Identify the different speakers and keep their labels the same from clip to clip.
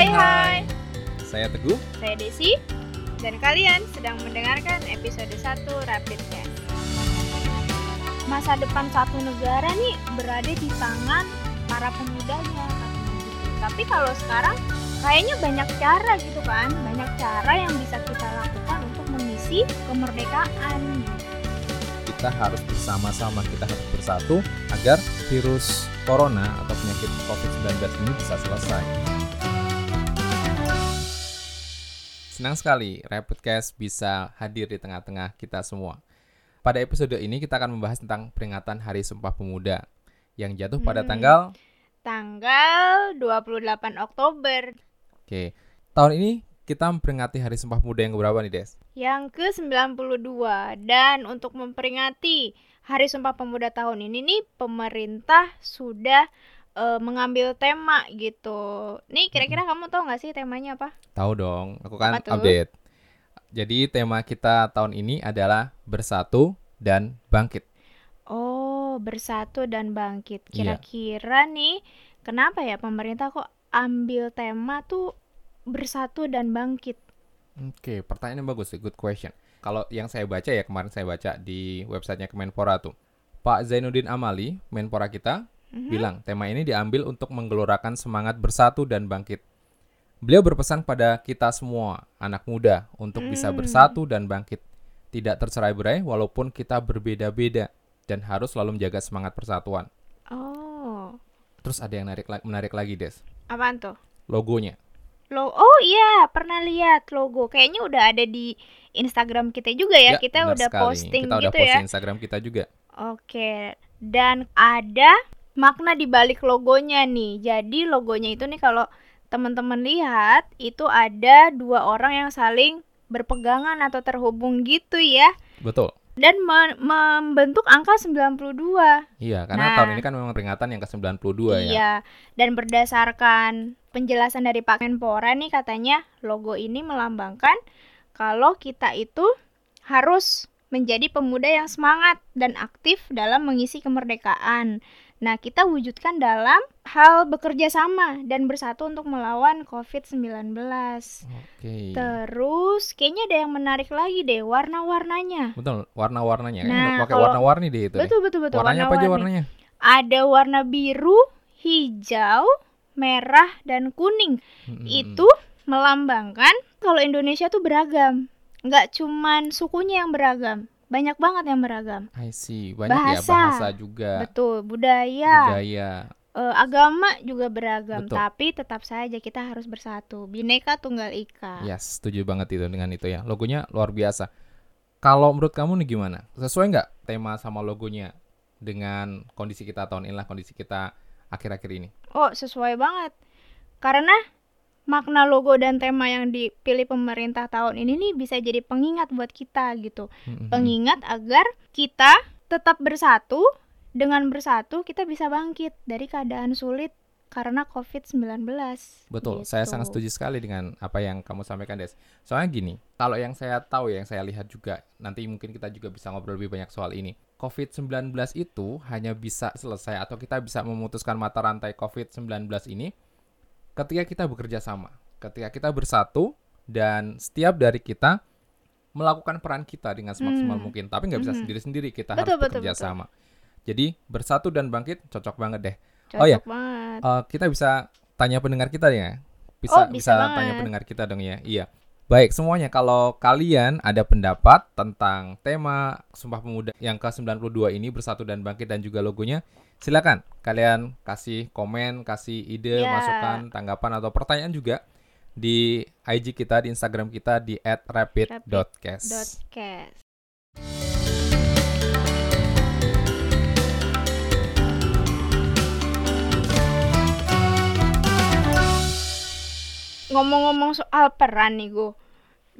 Speaker 1: Hai hai.
Speaker 2: Saya Teguh.
Speaker 1: Saya Desi. Dan kalian sedang mendengarkan episode 1 Rapid Test. Masa depan satu negara nih berada di tangan para pemudanya. Tapi kalau sekarang kayaknya banyak cara gitu kan, banyak cara yang bisa kita lakukan untuk mengisi kemerdekaan.
Speaker 2: Kita harus bersama-sama, kita harus bersatu agar virus corona atau penyakit COVID-19 ini bisa selesai. Senang sekali Rapidcast bisa hadir di tengah-tengah kita semua. Pada episode ini kita akan membahas tentang peringatan Hari Sumpah Pemuda yang jatuh pada
Speaker 1: Hmm.
Speaker 2: tanggal
Speaker 1: Tanggal 28 Oktober
Speaker 2: Oke. Tahun ini kita memperingati Hari Sumpah Pemuda yang berapa nih, Des?
Speaker 1: yang ke-92 dan untuk memperingati Hari Sumpah Pemuda tahun ini nih pemerintah sudah eh, mengambil tema gitu. Nih kira-kira kamu tahu nggak sih temanya apa?
Speaker 2: Tahu dong, aku kan
Speaker 1: Apa tuh?
Speaker 2: update. Jadi tema kita tahun ini adalah bersatu dan bangkit.
Speaker 1: Oh, bersatu dan bangkit.
Speaker 2: Iya.
Speaker 1: Kira-kira nih kenapa ya pemerintah kok ambil tema tuh bersatu dan bangkit?
Speaker 2: Oke, pertanyaannya bagus, good question. Kalau yang saya baca ya kemarin saya baca di websitenya Kemenpora tuh, Pak Zainuddin Amali, Menpora kita,
Speaker 1: Mhm.
Speaker 2: bilang tema ini diambil untuk menggelorakan semangat bersatu dan bangkit. Beliau berpesan pada kita semua, anak muda, untuk bisa
Speaker 1: Hmm.
Speaker 2: bersatu dan bangkit. Tidak tercerai-berai walaupun kita berbeda-beda dan harus selalu menjaga semangat persatuan.
Speaker 1: Oh,
Speaker 2: Terus ada yang menarik, menarik lagi, Des.
Speaker 1: apaan tuh?
Speaker 2: Logonya.
Speaker 1: Lo oh iya, pernah lihat logo. Kayaknya udah ada di Instagram kita juga ya. kita
Speaker 2: benar
Speaker 1: udah
Speaker 2: sekali.
Speaker 1: posting
Speaker 2: Kita udah
Speaker 1: gitu
Speaker 2: posting
Speaker 1: ya.
Speaker 2: Instagram kita juga.
Speaker 1: Oke. Dan ada makna di balik logonya nih. Jadi logonya itu nih kalau teman-teman lihat itu ada dua orang yang saling berpegangan atau terhubung gitu ya.
Speaker 2: Betul.
Speaker 1: Dan me- membentuk angka 92.
Speaker 2: Iya, karena
Speaker 1: Nah.
Speaker 2: tahun ini kan memang peringatan yang ke-92 ya.
Speaker 1: Iya, dan berdasarkan penjelasan dari Pak Menpora nih katanya logo ini melambangkan kalau kita itu harus menjadi pemuda yang semangat dan aktif dalam mengisi kemerdekaan. Nah, kita wujudkan dalam hal bekerja sama dan bersatu untuk melawan COVID-19.
Speaker 2: Oke.
Speaker 1: Terus, kayaknya ada yang menarik lagi deh, warna-warnanya.
Speaker 2: Betul, warna-warnanya.
Speaker 1: Nah,
Speaker 2: pakai
Speaker 1: kalau-
Speaker 2: warna-warni deh itu.
Speaker 1: Betul, betul, betul.
Speaker 2: warnanya apa aja warnanya?
Speaker 1: ada warna biru, hijau, merah, dan kuning.
Speaker 2: Mm-mm.
Speaker 1: Itu melambangkan kalau Indonesia tuh beragam. Nggak cuman sukunya yang beragam, banyak banget yang beragam.
Speaker 2: I see. Banyak ya
Speaker 1: Bahasa.
Speaker 2: bahasa juga,
Speaker 1: Betul, budaya,
Speaker 2: budaya.
Speaker 1: eh, agama juga beragam.
Speaker 2: Betul.
Speaker 1: Tapi tetap saja kita harus bersatu. Bineka Tunggal Ika.
Speaker 2: Yes, setuju banget itu dengan itu ya. Logonya luar biasa. Kalau menurut kamu nih gimana? Sesuai nggak tema sama logonya dengan kondisi kita tahun ini lah, kondisi kita akhir-akhir ini?
Speaker 1: Oh, sesuai banget. Karena makna logo dan tema yang dipilih pemerintah tahun ini nih bisa jadi pengingat buat kita gitu.
Speaker 2: Mm-mm.
Speaker 1: pengingat agar kita tetap bersatu. Dengan bersatu kita bisa bangkit dari keadaan sulit karena COVID-19.
Speaker 2: Betul, saya
Speaker 1: Gitu.
Speaker 2: sangat setuju sekali dengan apa yang kamu sampaikan, Des. Soalnya gini, kalau yang saya tahu, yang saya lihat juga, nanti mungkin kita juga bisa ngobrol lebih banyak soal ini. COVID-19 itu hanya bisa selesai atau kita bisa memutuskan mata rantai COVID-19 ini ketika kita bekerja sama, ketika kita bersatu dan setiap dari kita melakukan peran kita dengan semaksimal
Speaker 1: Hmm.
Speaker 2: mungkin. Tapi nggak bisa
Speaker 1: Mhm.
Speaker 2: sendiri-sendiri, kita
Speaker 1: Betul,
Speaker 2: harus bekerja
Speaker 1: betul.
Speaker 2: sama. Jadi bersatu dan bangkit cocok banget deh.
Speaker 1: Cocok
Speaker 2: Oh ya,
Speaker 1: banget.
Speaker 2: Eh, kita bisa tanya pendengar kita ya. Bisa
Speaker 1: Oh, bisa
Speaker 2: bisa,
Speaker 1: banget.
Speaker 2: tanya pendengar kita dong ya. Iya. Baik, semuanya kalau kalian ada pendapat tentang tema Sumpah Pemuda yang ke-92 ini bersatu dan bangkit dan juga logonya, silakan kalian kasih komen, kasih ide,
Speaker 1: Ya.
Speaker 2: masukan, tanggapan atau pertanyaan juga di IG kita, di Instagram kita di @rapid.cast.
Speaker 1: Ngomong-ngomong soal peran nih gue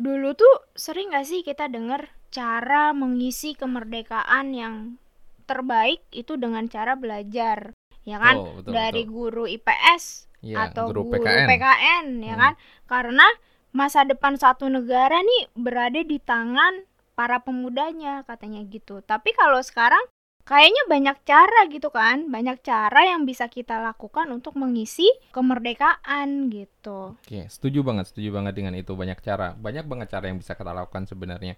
Speaker 1: Dulu tuh sering gak sih kita denger cara mengisi kemerdekaan yang terbaik itu dengan cara belajar Ya kan?
Speaker 2: Oh, betul,
Speaker 1: Dari
Speaker 2: betul.
Speaker 1: guru IPS
Speaker 2: Iya,
Speaker 1: atau
Speaker 2: guru
Speaker 1: guru
Speaker 2: PKN.
Speaker 1: PKN, ya
Speaker 2: Hmm.
Speaker 1: kan? Karena masa depan satu negara nih berada di tangan para pemudanya katanya gitu. Tapi kalau sekarang kayaknya banyak cara gitu kan banyak cara yang bisa kita lakukan untuk mengisi kemerdekaan gitu
Speaker 2: Oke, setuju banget, setuju banget dengan itu banyak cara, banyak banget cara yang bisa kita lakukan sebenarnya.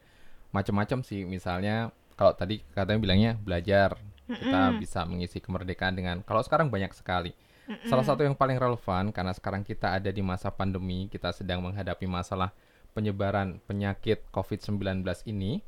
Speaker 2: Macam-macam sih, misalnya kalau tadi katanya bilangnya belajar, kita
Speaker 1: Mm-mm.
Speaker 2: bisa mengisi kemerdekaan dengan kalau sekarang banyak sekali.
Speaker 1: Mm-mm.
Speaker 2: Salah satu yang paling relevan karena sekarang kita ada di masa pandemi, kita sedang menghadapi masalah penyebaran penyakit COVID-19 ini,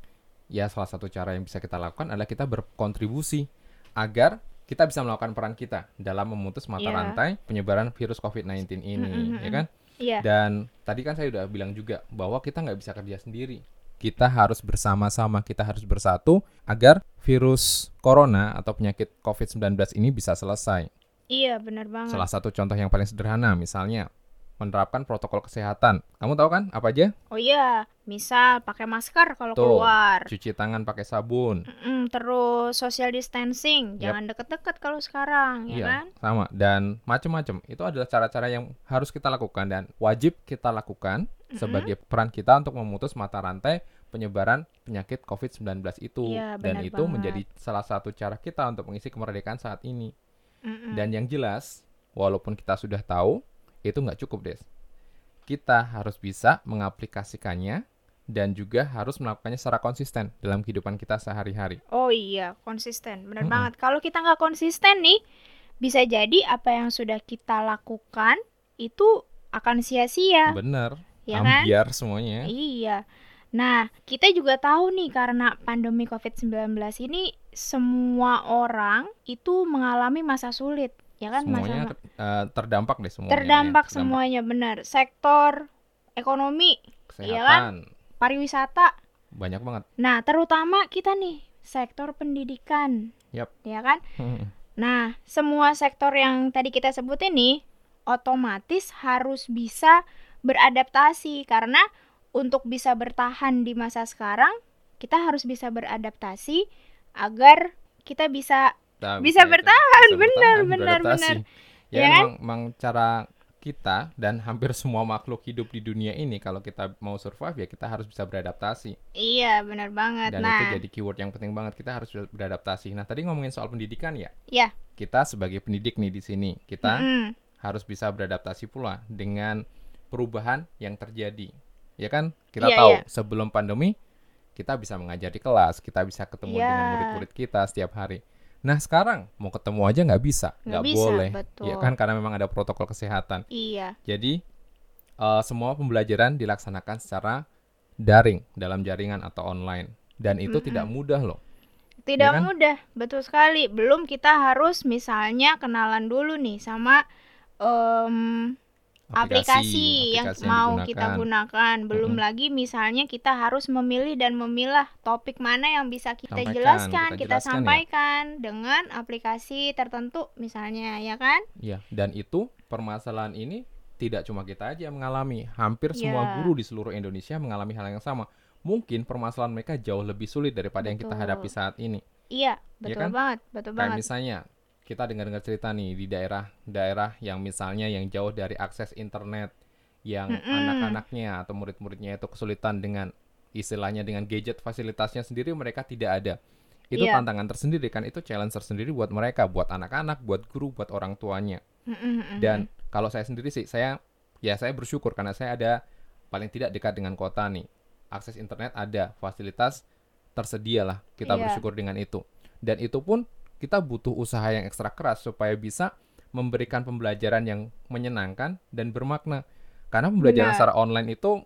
Speaker 2: ya salah satu cara yang bisa kita lakukan adalah kita berkontribusi agar kita bisa melakukan peran kita dalam memutus mata
Speaker 1: Iya.
Speaker 2: rantai penyebaran virus COVID-19 ini,
Speaker 1: Mm-mm,
Speaker 2: ya kan?
Speaker 1: iya
Speaker 2: Dan tadi kan saya udah bilang juga bahwa kita nggak bisa kerja sendiri. Kita harus bersama-sama, kita harus bersatu agar virus corona atau penyakit COVID-19 ini bisa selesai.
Speaker 1: iya benar banget
Speaker 2: Salah satu contoh yang paling sederhana misalnya menerapkan protokol kesehatan. Kamu tahu kan apa aja?
Speaker 1: oh iya misal pakai masker kalau
Speaker 2: Tuh.
Speaker 1: keluar
Speaker 2: Cuci tangan pakai sabun.
Speaker 1: Mm, terus social distancing
Speaker 2: Yap.
Speaker 1: jangan deket-deket kalau sekarang ya
Speaker 2: Iya,
Speaker 1: kan
Speaker 2: sama dan macam-macam. Itu adalah cara-cara yang harus kita lakukan dan wajib kita lakukan sebagai peran kita untuk memutus mata rantai penyebaran penyakit COVID-19 itu.
Speaker 1: Iya,
Speaker 2: dan itu
Speaker 1: banget.
Speaker 2: menjadi salah satu cara kita untuk mengisi kemerdekaan saat ini.
Speaker 1: Mm-mm.
Speaker 2: Dan yang jelas, walaupun kita sudah tahu, itu nggak cukup, Des. Kita harus bisa mengaplikasikannya dan juga harus melakukannya secara konsisten dalam kehidupan kita sehari-hari.
Speaker 1: Oh iya, konsisten. Benar
Speaker 2: Mm-mm.
Speaker 1: banget. Kalau kita nggak konsisten nih, bisa jadi apa yang sudah kita lakukan itu akan sia-sia,
Speaker 2: Bener,
Speaker 1: ya kan?
Speaker 2: ambiar semuanya.
Speaker 1: Iya. Nah, kita juga tahu nih karena pandemi COVID-19 ini semua orang itu mengalami masa sulit, ya kan?
Speaker 2: semuanya
Speaker 1: Masa
Speaker 2: eh, terdampak deh semuanya.
Speaker 1: terdampak
Speaker 2: ya.
Speaker 1: semuanya benar. Sektor ekonomi, iya kan?
Speaker 2: Kesehatan,
Speaker 1: pariwisata.
Speaker 2: banyak banget.
Speaker 1: Nah, terutama kita nih, sektor pendidikan.
Speaker 2: Yap.
Speaker 1: Ya kan? Nah, semua sektor yang tadi kita sebut ini otomatis harus bisa beradaptasi karena untuk bisa bertahan di masa sekarang, kita harus bisa beradaptasi agar kita bisa Bisa bertahan,
Speaker 2: bisa
Speaker 1: benar,
Speaker 2: bertahan,
Speaker 1: benar, benar.
Speaker 2: Ya,
Speaker 1: Ya
Speaker 2: emang, emang cara kita dan hampir semua makhluk hidup di dunia ini kalau kita mau survive ya kita harus bisa beradaptasi.
Speaker 1: iya benar banget.
Speaker 2: Dan
Speaker 1: nah,
Speaker 2: itu jadi keyword yang penting banget kita harus beradaptasi. Nah, tadi ngomongin soal pendidikan ya.
Speaker 1: ya,
Speaker 2: Kita sebagai pendidik nih di sini, kita
Speaker 1: mm-mm,
Speaker 2: harus bisa beradaptasi pula dengan perubahan yang terjadi. Ya kan? Kita
Speaker 1: Iya,
Speaker 2: tahu
Speaker 1: iya.
Speaker 2: sebelum pandemi kita bisa mengajar di kelas, kita bisa ketemu
Speaker 1: Iya.
Speaker 2: dengan murid-murid kita setiap hari. Nah sekarang mau ketemu aja nggak bisa,
Speaker 1: Nggak
Speaker 2: boleh,
Speaker 1: betul.
Speaker 2: ya kan? Karena memang ada protokol kesehatan.
Speaker 1: iya,
Speaker 2: Jadi eh, semua pembelajaran dilaksanakan secara daring dalam jaringan atau online, dan itu
Speaker 1: Mm-mm.
Speaker 2: tidak mudah loh.
Speaker 1: tidak
Speaker 2: Ya kan?
Speaker 1: mudah, betul sekali. Belum kita harus misalnya kenalan dulu nih sama em, aplikasi, yang, mau kita
Speaker 2: digunakan.
Speaker 1: gunakan. Belum
Speaker 2: Mm-mm.
Speaker 1: lagi misalnya kita harus memilih dan memilah topik mana yang bisa kita
Speaker 2: Sampaikan,
Speaker 1: jelaskan,
Speaker 2: kita
Speaker 1: kita,
Speaker 2: jelaskan ya.
Speaker 1: sampaikan dengan aplikasi tertentu misalnya, ya kan?
Speaker 2: Ya, dan itu permasalahan ini tidak cuma kita aja yang mengalami, hampir semua
Speaker 1: Ya.
Speaker 2: guru di seluruh Indonesia mengalami hal yang sama. Mungkin permasalahan mereka jauh lebih sulit daripada yang kita
Speaker 1: Betul.
Speaker 2: hadapi saat ini.
Speaker 1: Iya, betul
Speaker 2: kan?
Speaker 1: banget, betul
Speaker 2: Kayak
Speaker 1: banget.
Speaker 2: misalnya kita dengar-dengar cerita nih di daerah-daerah yang misalnya yang jauh dari akses internet, yang
Speaker 1: Mm-mm.
Speaker 2: anak-anaknya atau murid-muridnya itu kesulitan dengan istilahnya dengan gadget fasilitasnya sendiri mereka tidak ada. Itu
Speaker 1: Iya.
Speaker 2: tantangan tersendiri kan, itu challenge tersendiri buat mereka, buat anak-anak, buat guru, buat orang tuanya.
Speaker 1: Mm-mm.
Speaker 2: Dan kalau saya sendiri sih, saya ya saya bersyukur karena saya ada paling tidak dekat dengan kota nih. Akses internet ada, fasilitas tersedia lah. Kita
Speaker 1: Iya.
Speaker 2: bersyukur dengan itu. Dan itu pun kita butuh usaha yang ekstra keras supaya bisa memberikan pembelajaran yang menyenangkan dan bermakna. Karena pembelajaran
Speaker 1: Benar.
Speaker 2: secara online itu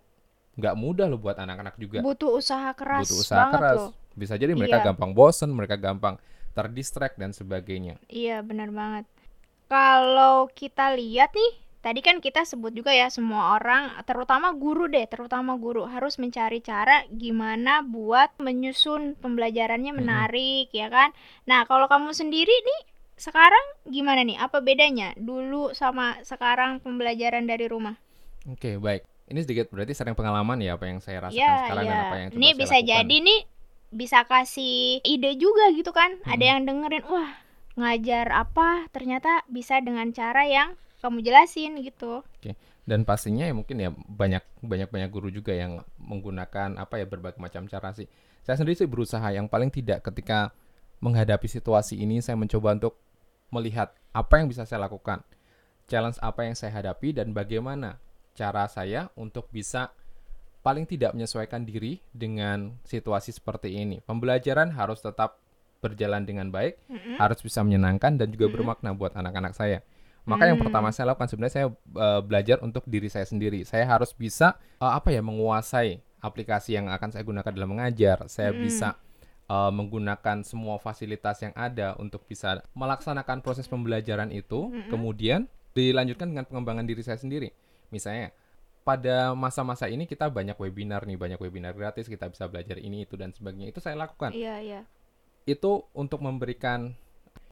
Speaker 2: nggak mudah loh buat anak-anak juga.
Speaker 1: butuh usaha keras
Speaker 2: butuh usaha
Speaker 1: banget
Speaker 2: keras.
Speaker 1: loh.
Speaker 2: Bisa jadi mereka
Speaker 1: Iya.
Speaker 2: gampang bosen, mereka gampang terdistract dan sebagainya.
Speaker 1: Iya, benar banget. Kalau kita lihat nih, tadi kan kita sebut juga ya semua orang, terutama guru deh, terutama guru harus mencari cara gimana buat menyusun pembelajarannya menarik, ya kan? Nah, kalau kamu sendiri nih sekarang gimana nih? Apa bedanya dulu sama sekarang pembelajaran dari rumah?
Speaker 2: Oke, baik. Ini sedikit berarti sering pengalaman ya apa yang saya rasakan
Speaker 1: Iya,
Speaker 2: sekarang dan
Speaker 1: iya.
Speaker 2: apa yang coba
Speaker 1: Ini
Speaker 2: saya
Speaker 1: bisa
Speaker 2: lakukan.
Speaker 1: jadi nih bisa kasih ide juga gitu kan. Ada
Speaker 2: Mm-mm.
Speaker 1: yang dengerin, wah, ngajar apa ternyata bisa dengan cara yang kamu jelasin gitu.
Speaker 2: Dan pastinya ya mungkin ya banyak banyak banyak guru juga yang menggunakan apa ya berbagai macam cara sih. Saya sendiri sih berusaha yang paling tidak ketika menghadapi situasi ini saya mencoba untuk melihat apa yang bisa saya lakukan, challenge apa yang saya hadapi dan bagaimana cara saya untuk bisa paling tidak menyesuaikan diri dengan situasi seperti ini. Pembelajaran harus tetap berjalan dengan baik,
Speaker 1: Mm-mm.
Speaker 2: harus bisa menyenangkan dan juga
Speaker 1: Mm-mm.
Speaker 2: bermakna buat anak-anak saya. Maka yang
Speaker 1: Hmm.
Speaker 2: pertama saya lakukan sebenarnya saya eh, belajar untuk diri saya sendiri. Saya harus bisa eh, apa ya menguasai aplikasi yang akan saya gunakan dalam mengajar. Saya
Speaker 1: Mm-mm.
Speaker 2: bisa eh, menggunakan semua fasilitas yang ada untuk bisa melaksanakan proses pembelajaran itu.
Speaker 1: Mm-mm.
Speaker 2: Kemudian dilanjutkan dengan pengembangan diri saya sendiri. Misalnya pada masa-masa ini kita banyak webinar nih, banyak webinar gratis, kita bisa belajar ini itu dan sebagainya. Itu saya lakukan
Speaker 1: Iya, iya.
Speaker 2: itu untuk memberikan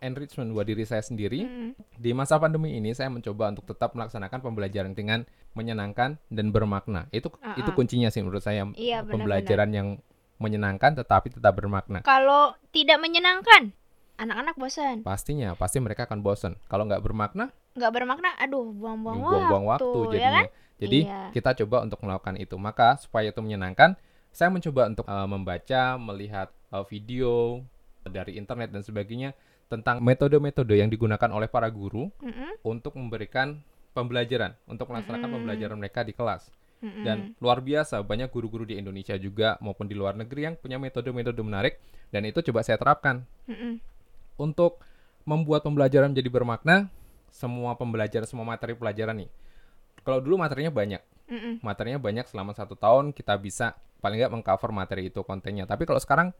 Speaker 2: enrichment buat diri saya sendiri.
Speaker 1: Mm-mm.
Speaker 2: Di masa pandemi ini saya mencoba untuk tetap melaksanakan pembelajaran dengan menyenangkan dan bermakna. Itu
Speaker 1: Ah,
Speaker 2: itu
Speaker 1: ah.
Speaker 2: kuncinya sih menurut saya
Speaker 1: Iya,
Speaker 2: pembelajaran yang menyenangkan tetapi tetap bermakna.
Speaker 1: Kalau tidak menyenangkan, anak-anak bosan.
Speaker 2: Pastinya, pasti mereka akan bosen. Kalau nggak bermakna,
Speaker 1: Nggak bermakna, aduh, buang-buang waktu,
Speaker 2: buang-buang waktu
Speaker 1: ya kan?
Speaker 2: Jadi
Speaker 1: Iya.
Speaker 2: kita coba untuk melakukan itu. Maka supaya itu menyenangkan, saya mencoba untuk eh, membaca, melihat eh, video dari internet dan sebagainya tentang metode-metode yang digunakan oleh para guru
Speaker 1: Mm-mm,
Speaker 2: untuk memberikan pembelajaran, untuk melaksanakan
Speaker 1: Mm-mm.
Speaker 2: pembelajaran mereka di kelas.
Speaker 1: mm-mm.
Speaker 2: Dan luar biasa banyak guru-guru di Indonesia juga maupun di luar negeri yang punya metode-metode menarik dan itu coba saya terapkan
Speaker 1: Mm-mm.
Speaker 2: untuk membuat pembelajaran menjadi bermakna. Semua pembelajaran, semua materi pelajaran nih. Kalau dulu materinya banyak,
Speaker 1: Mm-mm.
Speaker 2: materinya banyak selama satu tahun kita bisa paling nggak mengcover materi itu kontennya. Tapi kalau sekarang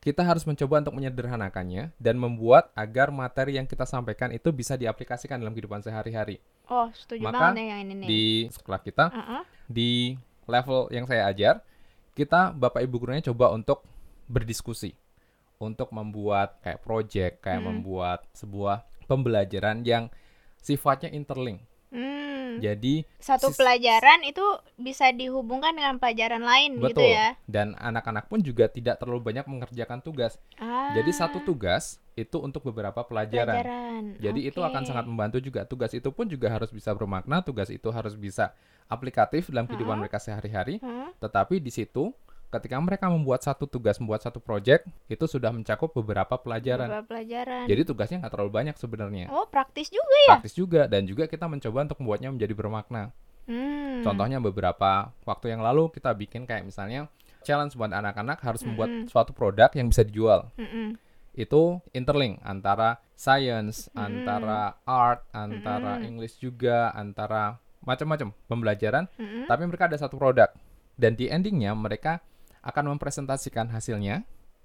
Speaker 2: kita harus mencoba untuk menyederhanakannya dan membuat agar materi yang kita sampaikan itu bisa diaplikasikan dalam kehidupan sehari-hari.
Speaker 1: Oh, setuju
Speaker 2: Maka
Speaker 1: banget nih yang ini nih.
Speaker 2: Di sekolah kita,
Speaker 1: Uh-uh.
Speaker 2: di level yang saya ajar, kita Bapak Ibu gurunya coba untuk berdiskusi. Untuk membuat kayak project, kayak
Speaker 1: Mm.
Speaker 2: membuat sebuah pembelajaran yang sifatnya interlink.
Speaker 1: Hmm.
Speaker 2: Jadi
Speaker 1: Satu pelajaran itu bisa dihubungkan dengan pelajaran lain gitu
Speaker 2: betul.
Speaker 1: ya.
Speaker 2: Dan anak-anak pun juga tidak terlalu banyak mengerjakan tugas.
Speaker 1: Ah,
Speaker 2: Jadi satu tugas itu untuk beberapa pelajaran.
Speaker 1: pelajaran.
Speaker 2: Jadi itu akan sangat membantu juga. Tugas itu pun juga harus bisa bermakna, tugas itu harus bisa aplikatif dalam kehidupan
Speaker 1: Ha-ha.
Speaker 2: mereka sehari-hari.
Speaker 1: Hmm,
Speaker 2: Tetapi di situ ketika mereka membuat satu tugas, membuat satu project, itu sudah mencakup beberapa pelajaran.
Speaker 1: beberapa pelajaran.
Speaker 2: Jadi tugasnya nggak terlalu banyak sebenarnya.
Speaker 1: oh, praktis juga ya.
Speaker 2: Praktis juga dan juga kita mencoba untuk membuatnya menjadi bermakna.
Speaker 1: Hmm.
Speaker 2: Contohnya beberapa waktu yang lalu kita bikin kayak misalnya challenge buat anak-anak harus membuat
Speaker 1: Mm-mm.
Speaker 2: suatu produk yang bisa dijual.
Speaker 1: Mm-mm.
Speaker 2: Itu interlink antara science,
Speaker 1: Mm-mm.
Speaker 2: antara art, antara
Speaker 1: Mm-mm.
Speaker 2: English juga, antara macam-macam pembelajaran
Speaker 1: Mm-mm.
Speaker 2: tapi mereka ada satu produk dan di endingnya mereka akan mempresentasikan hasilnya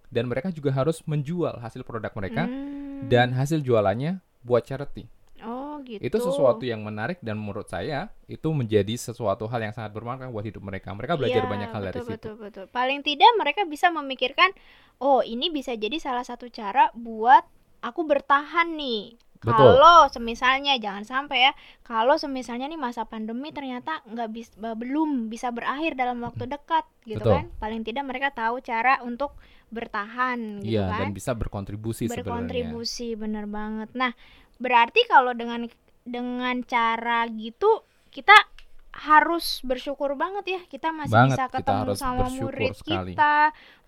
Speaker 2: dan mereka juga harus menjual hasil produk mereka
Speaker 1: Hmm.
Speaker 2: dan hasil jualannya buat charity
Speaker 1: Oh, gitu.
Speaker 2: itu sesuatu yang menarik dan menurut saya itu menjadi sesuatu hal yang sangat bermakna buat hidup mereka mereka belajar
Speaker 1: Iya,
Speaker 2: banyak hal dari
Speaker 1: betul,
Speaker 2: situ
Speaker 1: Betul, betul. Paling tidak mereka bisa memikirkan, oh ini bisa jadi salah satu cara buat aku bertahan nih.
Speaker 2: Betul.
Speaker 1: Kalau semisalnya jangan sampai ya, kalau semisalnya nih masa pandemi ternyata nggak bis, ba- belum bisa berakhir dalam waktu dekat, gitu
Speaker 2: Betul.
Speaker 1: kan? Paling tidak mereka tahu cara untuk bertahan, gitu
Speaker 2: iya
Speaker 1: kan?
Speaker 2: dan bisa berkontribusi sebenarnya
Speaker 1: berkontribusi bener banget nah berarti kalau dengan dengan cara gitu kita harus bersyukur banget ya kita masih
Speaker 2: Banget,
Speaker 1: bisa
Speaker 2: kita
Speaker 1: ketemu
Speaker 2: harus
Speaker 1: sama murid
Speaker 2: sekali.
Speaker 1: kita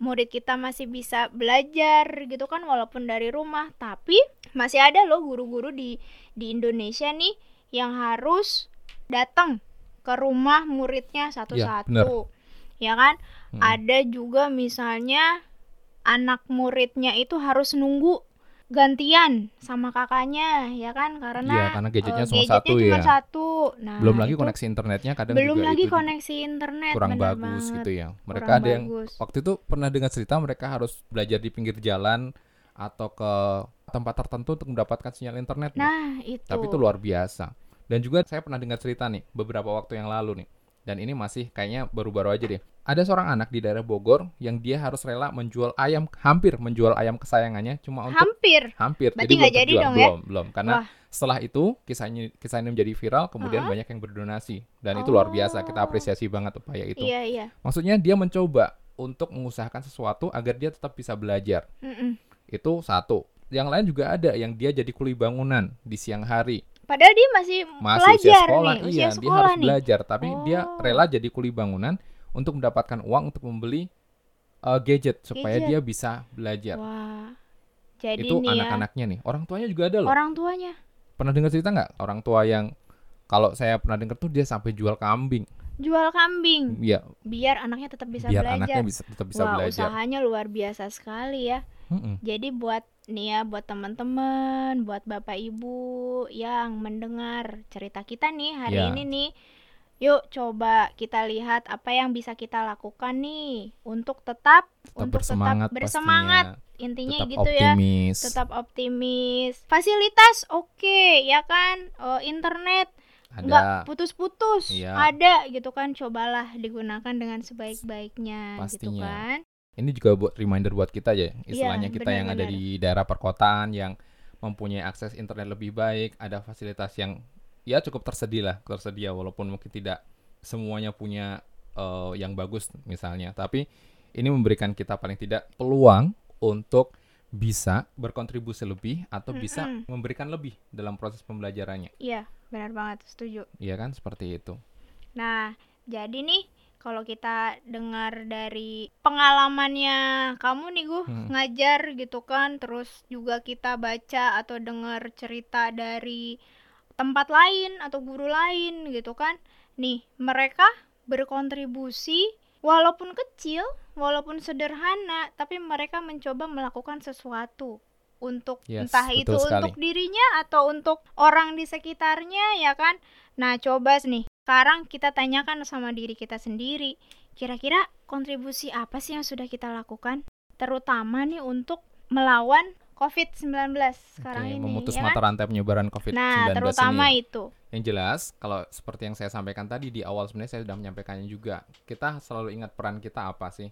Speaker 1: murid kita masih bisa belajar gitu kan walaupun dari rumah tapi masih ada loh guru-guru di di Indonesia nih yang harus datang ke rumah muridnya satu-satu ya kan
Speaker 2: Mm.
Speaker 1: ada juga misalnya anak muridnya itu harus nunggu gantian sama kakaknya ya kan karena
Speaker 2: Iya, karena gadgetnya
Speaker 1: eh,
Speaker 2: cuma
Speaker 1: gadgetnya
Speaker 2: satu
Speaker 1: cuma
Speaker 2: ya.
Speaker 1: satu. Nah,
Speaker 2: belum lagi koneksi internetnya kadang
Speaker 1: belum
Speaker 2: juga
Speaker 1: lagi
Speaker 2: itu
Speaker 1: koneksi internet
Speaker 2: kurang bagus
Speaker 1: banget.
Speaker 2: gitu ya mereka
Speaker 1: Kurang
Speaker 2: ada yang
Speaker 1: bagus.
Speaker 2: waktu itu pernah dengar cerita mereka harus belajar di pinggir jalan atau ke tempat tertentu untuk mendapatkan sinyal internet nih.
Speaker 1: Nah, itu.
Speaker 2: Tapi itu luar biasa. Dan juga saya pernah dengar cerita nih beberapa waktu yang lalu nih. Dan ini masih kayaknya baru-baru aja deh. Ada seorang anak di daerah Bogor yang dia harus rela menjual ayam, hampir menjual ayam kesayangannya cuma untuk
Speaker 1: hampir.
Speaker 2: hampir.
Speaker 1: Berarti jadi
Speaker 2: terjual.
Speaker 1: dong ya?
Speaker 2: belum, belum. Karena
Speaker 1: Wah.
Speaker 2: setelah itu kisahnya kisah ini menjadi viral, kemudian
Speaker 1: Uh-uh.
Speaker 2: banyak yang berdonasi. Dan itu luar biasa. Kita
Speaker 1: Oh.
Speaker 2: apresiasi banget upaya itu.
Speaker 1: Iya, iya.
Speaker 2: Maksudnya dia mencoba untuk mengusahakan sesuatu agar dia tetap bisa belajar.
Speaker 1: Mm-mm.
Speaker 2: Itu satu. Yang lain juga ada yang dia jadi kuli bangunan di siang hari.
Speaker 1: Padahal dia masih,
Speaker 2: Masih usia
Speaker 1: pelajar
Speaker 2: sekolah,
Speaker 1: nih, usia
Speaker 2: iya, dia
Speaker 1: sekolah
Speaker 2: harus
Speaker 1: nih.
Speaker 2: belajar, tapi dia
Speaker 1: Oh.
Speaker 2: rela jadi kuli bangunan untuk mendapatkan uang untuk membeli uh, gadget supaya
Speaker 1: Gadget.
Speaker 2: dia bisa belajar.
Speaker 1: Wah. Jadi
Speaker 2: itu
Speaker 1: ya,
Speaker 2: anak-anaknya nih. Orang tuanya juga ada loh.
Speaker 1: orang tuanya
Speaker 2: Pernah dengar cerita nggak orang tua yang kalau saya pernah dengar tuh dia sampai jual kambing.
Speaker 1: jual kambing
Speaker 2: Iya,
Speaker 1: biar anaknya tetap bisa
Speaker 2: biar
Speaker 1: belajar.
Speaker 2: anaknya bisa tetap bisa
Speaker 1: Wah,
Speaker 2: belajar.
Speaker 1: usahanya luar biasa sekali ya.
Speaker 2: Mm-mm.
Speaker 1: Jadi buat nih ya, buat teman-teman, buat Bapak Ibu yang mendengar cerita kita nih hari
Speaker 2: Ya.
Speaker 1: ini nih, yuk coba kita lihat apa yang bisa kita lakukan nih untuk tetap
Speaker 2: Tetap
Speaker 1: untuk
Speaker 2: bersemangat,
Speaker 1: tetap bersemangat.
Speaker 2: pastinya.
Speaker 1: Intinya
Speaker 2: Tetap
Speaker 1: gitu ya.
Speaker 2: optimis.
Speaker 1: Tetap optimis. Fasilitas oke ya kan? Oh, internet nggak putus-putus
Speaker 2: Iya.
Speaker 1: ada gitu kan cobalah digunakan dengan sebaik-baiknya gitu kan
Speaker 2: ini juga buat reminder buat kita ya. Istilahnya
Speaker 1: Iya,
Speaker 2: kita yang ada di daerah perkotaan yang mempunyai akses internet lebih baik ada fasilitas yang ya cukup tersedia lah tersedia walaupun mungkin tidak semuanya punya eh, yang bagus misalnya. Tapi ini memberikan kita paling tidak peluang untuk bisa berkontribusi lebih atau bisa
Speaker 1: Mm-mm.
Speaker 2: memberikan lebih dalam proses pembelajarannya.
Speaker 1: Iya benar banget setuju.
Speaker 2: Iya kan? Seperti itu.
Speaker 1: Nah jadi nih kalau kita dengar dari pengalamannya kamu nih gue
Speaker 2: Hmm.
Speaker 1: ngajar gitu kan terus juga kita baca atau dengar cerita dari tempat lain atau guru lain gitu kan nih mereka berkontribusi walaupun kecil walaupun sederhana tapi mereka mencoba melakukan sesuatu untuk
Speaker 2: Yes,
Speaker 1: entah itu
Speaker 2: sekali.
Speaker 1: untuk dirinya atau untuk orang di sekitarnya ya kan nah coba nih sekarang kita tanyakan sama diri kita sendiri kira-kira kontribusi apa sih yang sudah kita lakukan terutama nih untuk melawan COVID-19 sekarang
Speaker 2: Oke,
Speaker 1: ini
Speaker 2: memutus
Speaker 1: ya
Speaker 2: mata
Speaker 1: kan?
Speaker 2: rantai penyebaran COVID-19
Speaker 1: Nah,
Speaker 2: ini
Speaker 1: terutama
Speaker 2: ya.
Speaker 1: itu.
Speaker 2: Yang jelas, kalau seperti yang saya sampaikan tadi di awal sebenarnya saya sudah menyampaikannya juga. Kita selalu ingat peran kita apa sih?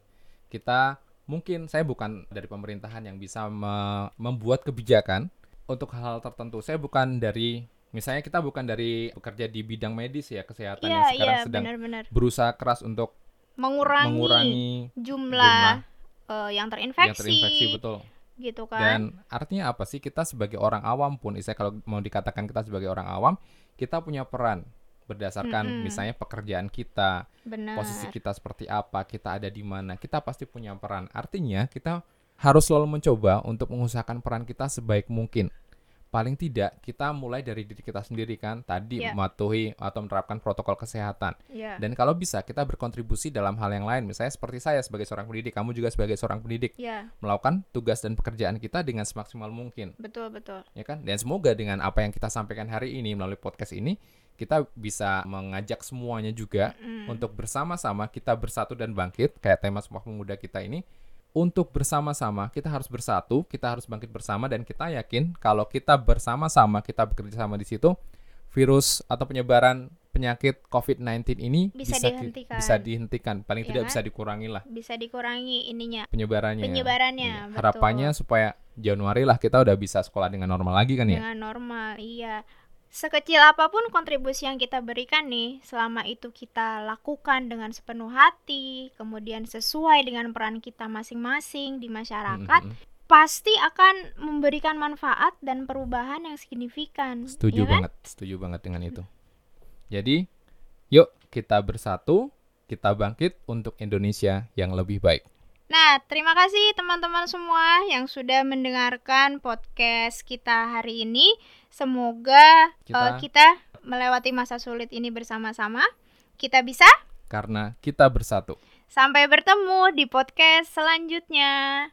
Speaker 2: Kita mungkin saya bukan dari pemerintahan yang bisa me- membuat kebijakan untuk hal-hal tertentu. Saya bukan dari misalnya kita bukan dari bekerja di bidang medis ya kesehatan yang
Speaker 1: Iya,
Speaker 2: sekarang
Speaker 1: iya,
Speaker 2: sedang
Speaker 1: benar-benar.
Speaker 2: berusaha keras untuk
Speaker 1: Mengurangi,
Speaker 2: mengurangi
Speaker 1: jumlah, eh, yang
Speaker 2: yang
Speaker 1: terinfeksi,
Speaker 2: terinfeksi betul.
Speaker 1: gitu kan.
Speaker 2: Dan artinya apa sih kita sebagai orang awam pun, saya kalau mau dikatakan kita sebagai orang awam, kita punya peran berdasarkan
Speaker 1: Mm-mm.
Speaker 2: misalnya pekerjaan kita,
Speaker 1: Benar.
Speaker 2: posisi kita seperti apa, kita ada di mana, kita pasti punya peran. Artinya kita harus selalu mencoba untuk mengusahakan peran kita sebaik mungkin. Paling tidak kita mulai dari diri kita sendiri kan, tadi
Speaker 1: Ya.
Speaker 2: mematuhi atau menerapkan protokol kesehatan.
Speaker 1: Iya.
Speaker 2: Dan kalau bisa kita berkontribusi dalam hal yang lain, misalnya seperti saya sebagai seorang pendidik, kamu juga sebagai seorang pendidik,
Speaker 1: Iya,
Speaker 2: melakukan tugas dan pekerjaan kita dengan semaksimal mungkin
Speaker 1: betul betul.
Speaker 2: ya kan dan semoga dengan apa yang kita sampaikan hari ini melalui podcast ini kita bisa mengajak semuanya juga
Speaker 1: Mm.
Speaker 2: untuk bersama-sama kita bersatu dan bangkit kayak tema Sumpah Pemuda kita ini untuk bersama-sama kita harus bersatu kita harus bangkit bersama dan kita yakin kalau kita bersama-sama kita bekerja sama di situ virus atau penyebaran penyakit COVID-19 ini
Speaker 1: Bisa
Speaker 2: ki-
Speaker 1: dihentikan.
Speaker 2: bisa dihentikan paling
Speaker 1: Ya
Speaker 2: tidak
Speaker 1: kan?
Speaker 2: bisa dikurangi lah
Speaker 1: Bisa dikurangi ininya,
Speaker 2: penyebarannya
Speaker 1: penyebarannya. Betul.
Speaker 2: harapannya supaya Januari lah kita udah bisa sekolah dengan normal lagi kan ya
Speaker 1: dengan normal, iya. Sekecil apa pun kontribusi yang kita berikan nih, selama itu kita lakukan dengan sepenuh hati, kemudian sesuai dengan peran kita masing-masing di masyarakat,
Speaker 2: Mm-mm.
Speaker 1: pasti akan memberikan manfaat dan perubahan yang signifikan.
Speaker 2: Setuju
Speaker 1: ya kan?
Speaker 2: banget, setuju banget dengan itu. Jadi, yuk kita bersatu, kita bangkit untuk Indonesia yang lebih baik.
Speaker 1: Nah, terima kasih teman-teman semua yang sudah mendengarkan podcast kita hari ini. Semoga
Speaker 2: Kita-
Speaker 1: eh, kita melewati masa sulit ini bersama-sama. Kita bisa
Speaker 2: Karena kita bersatu.
Speaker 1: sampai bertemu di podcast selanjutnya.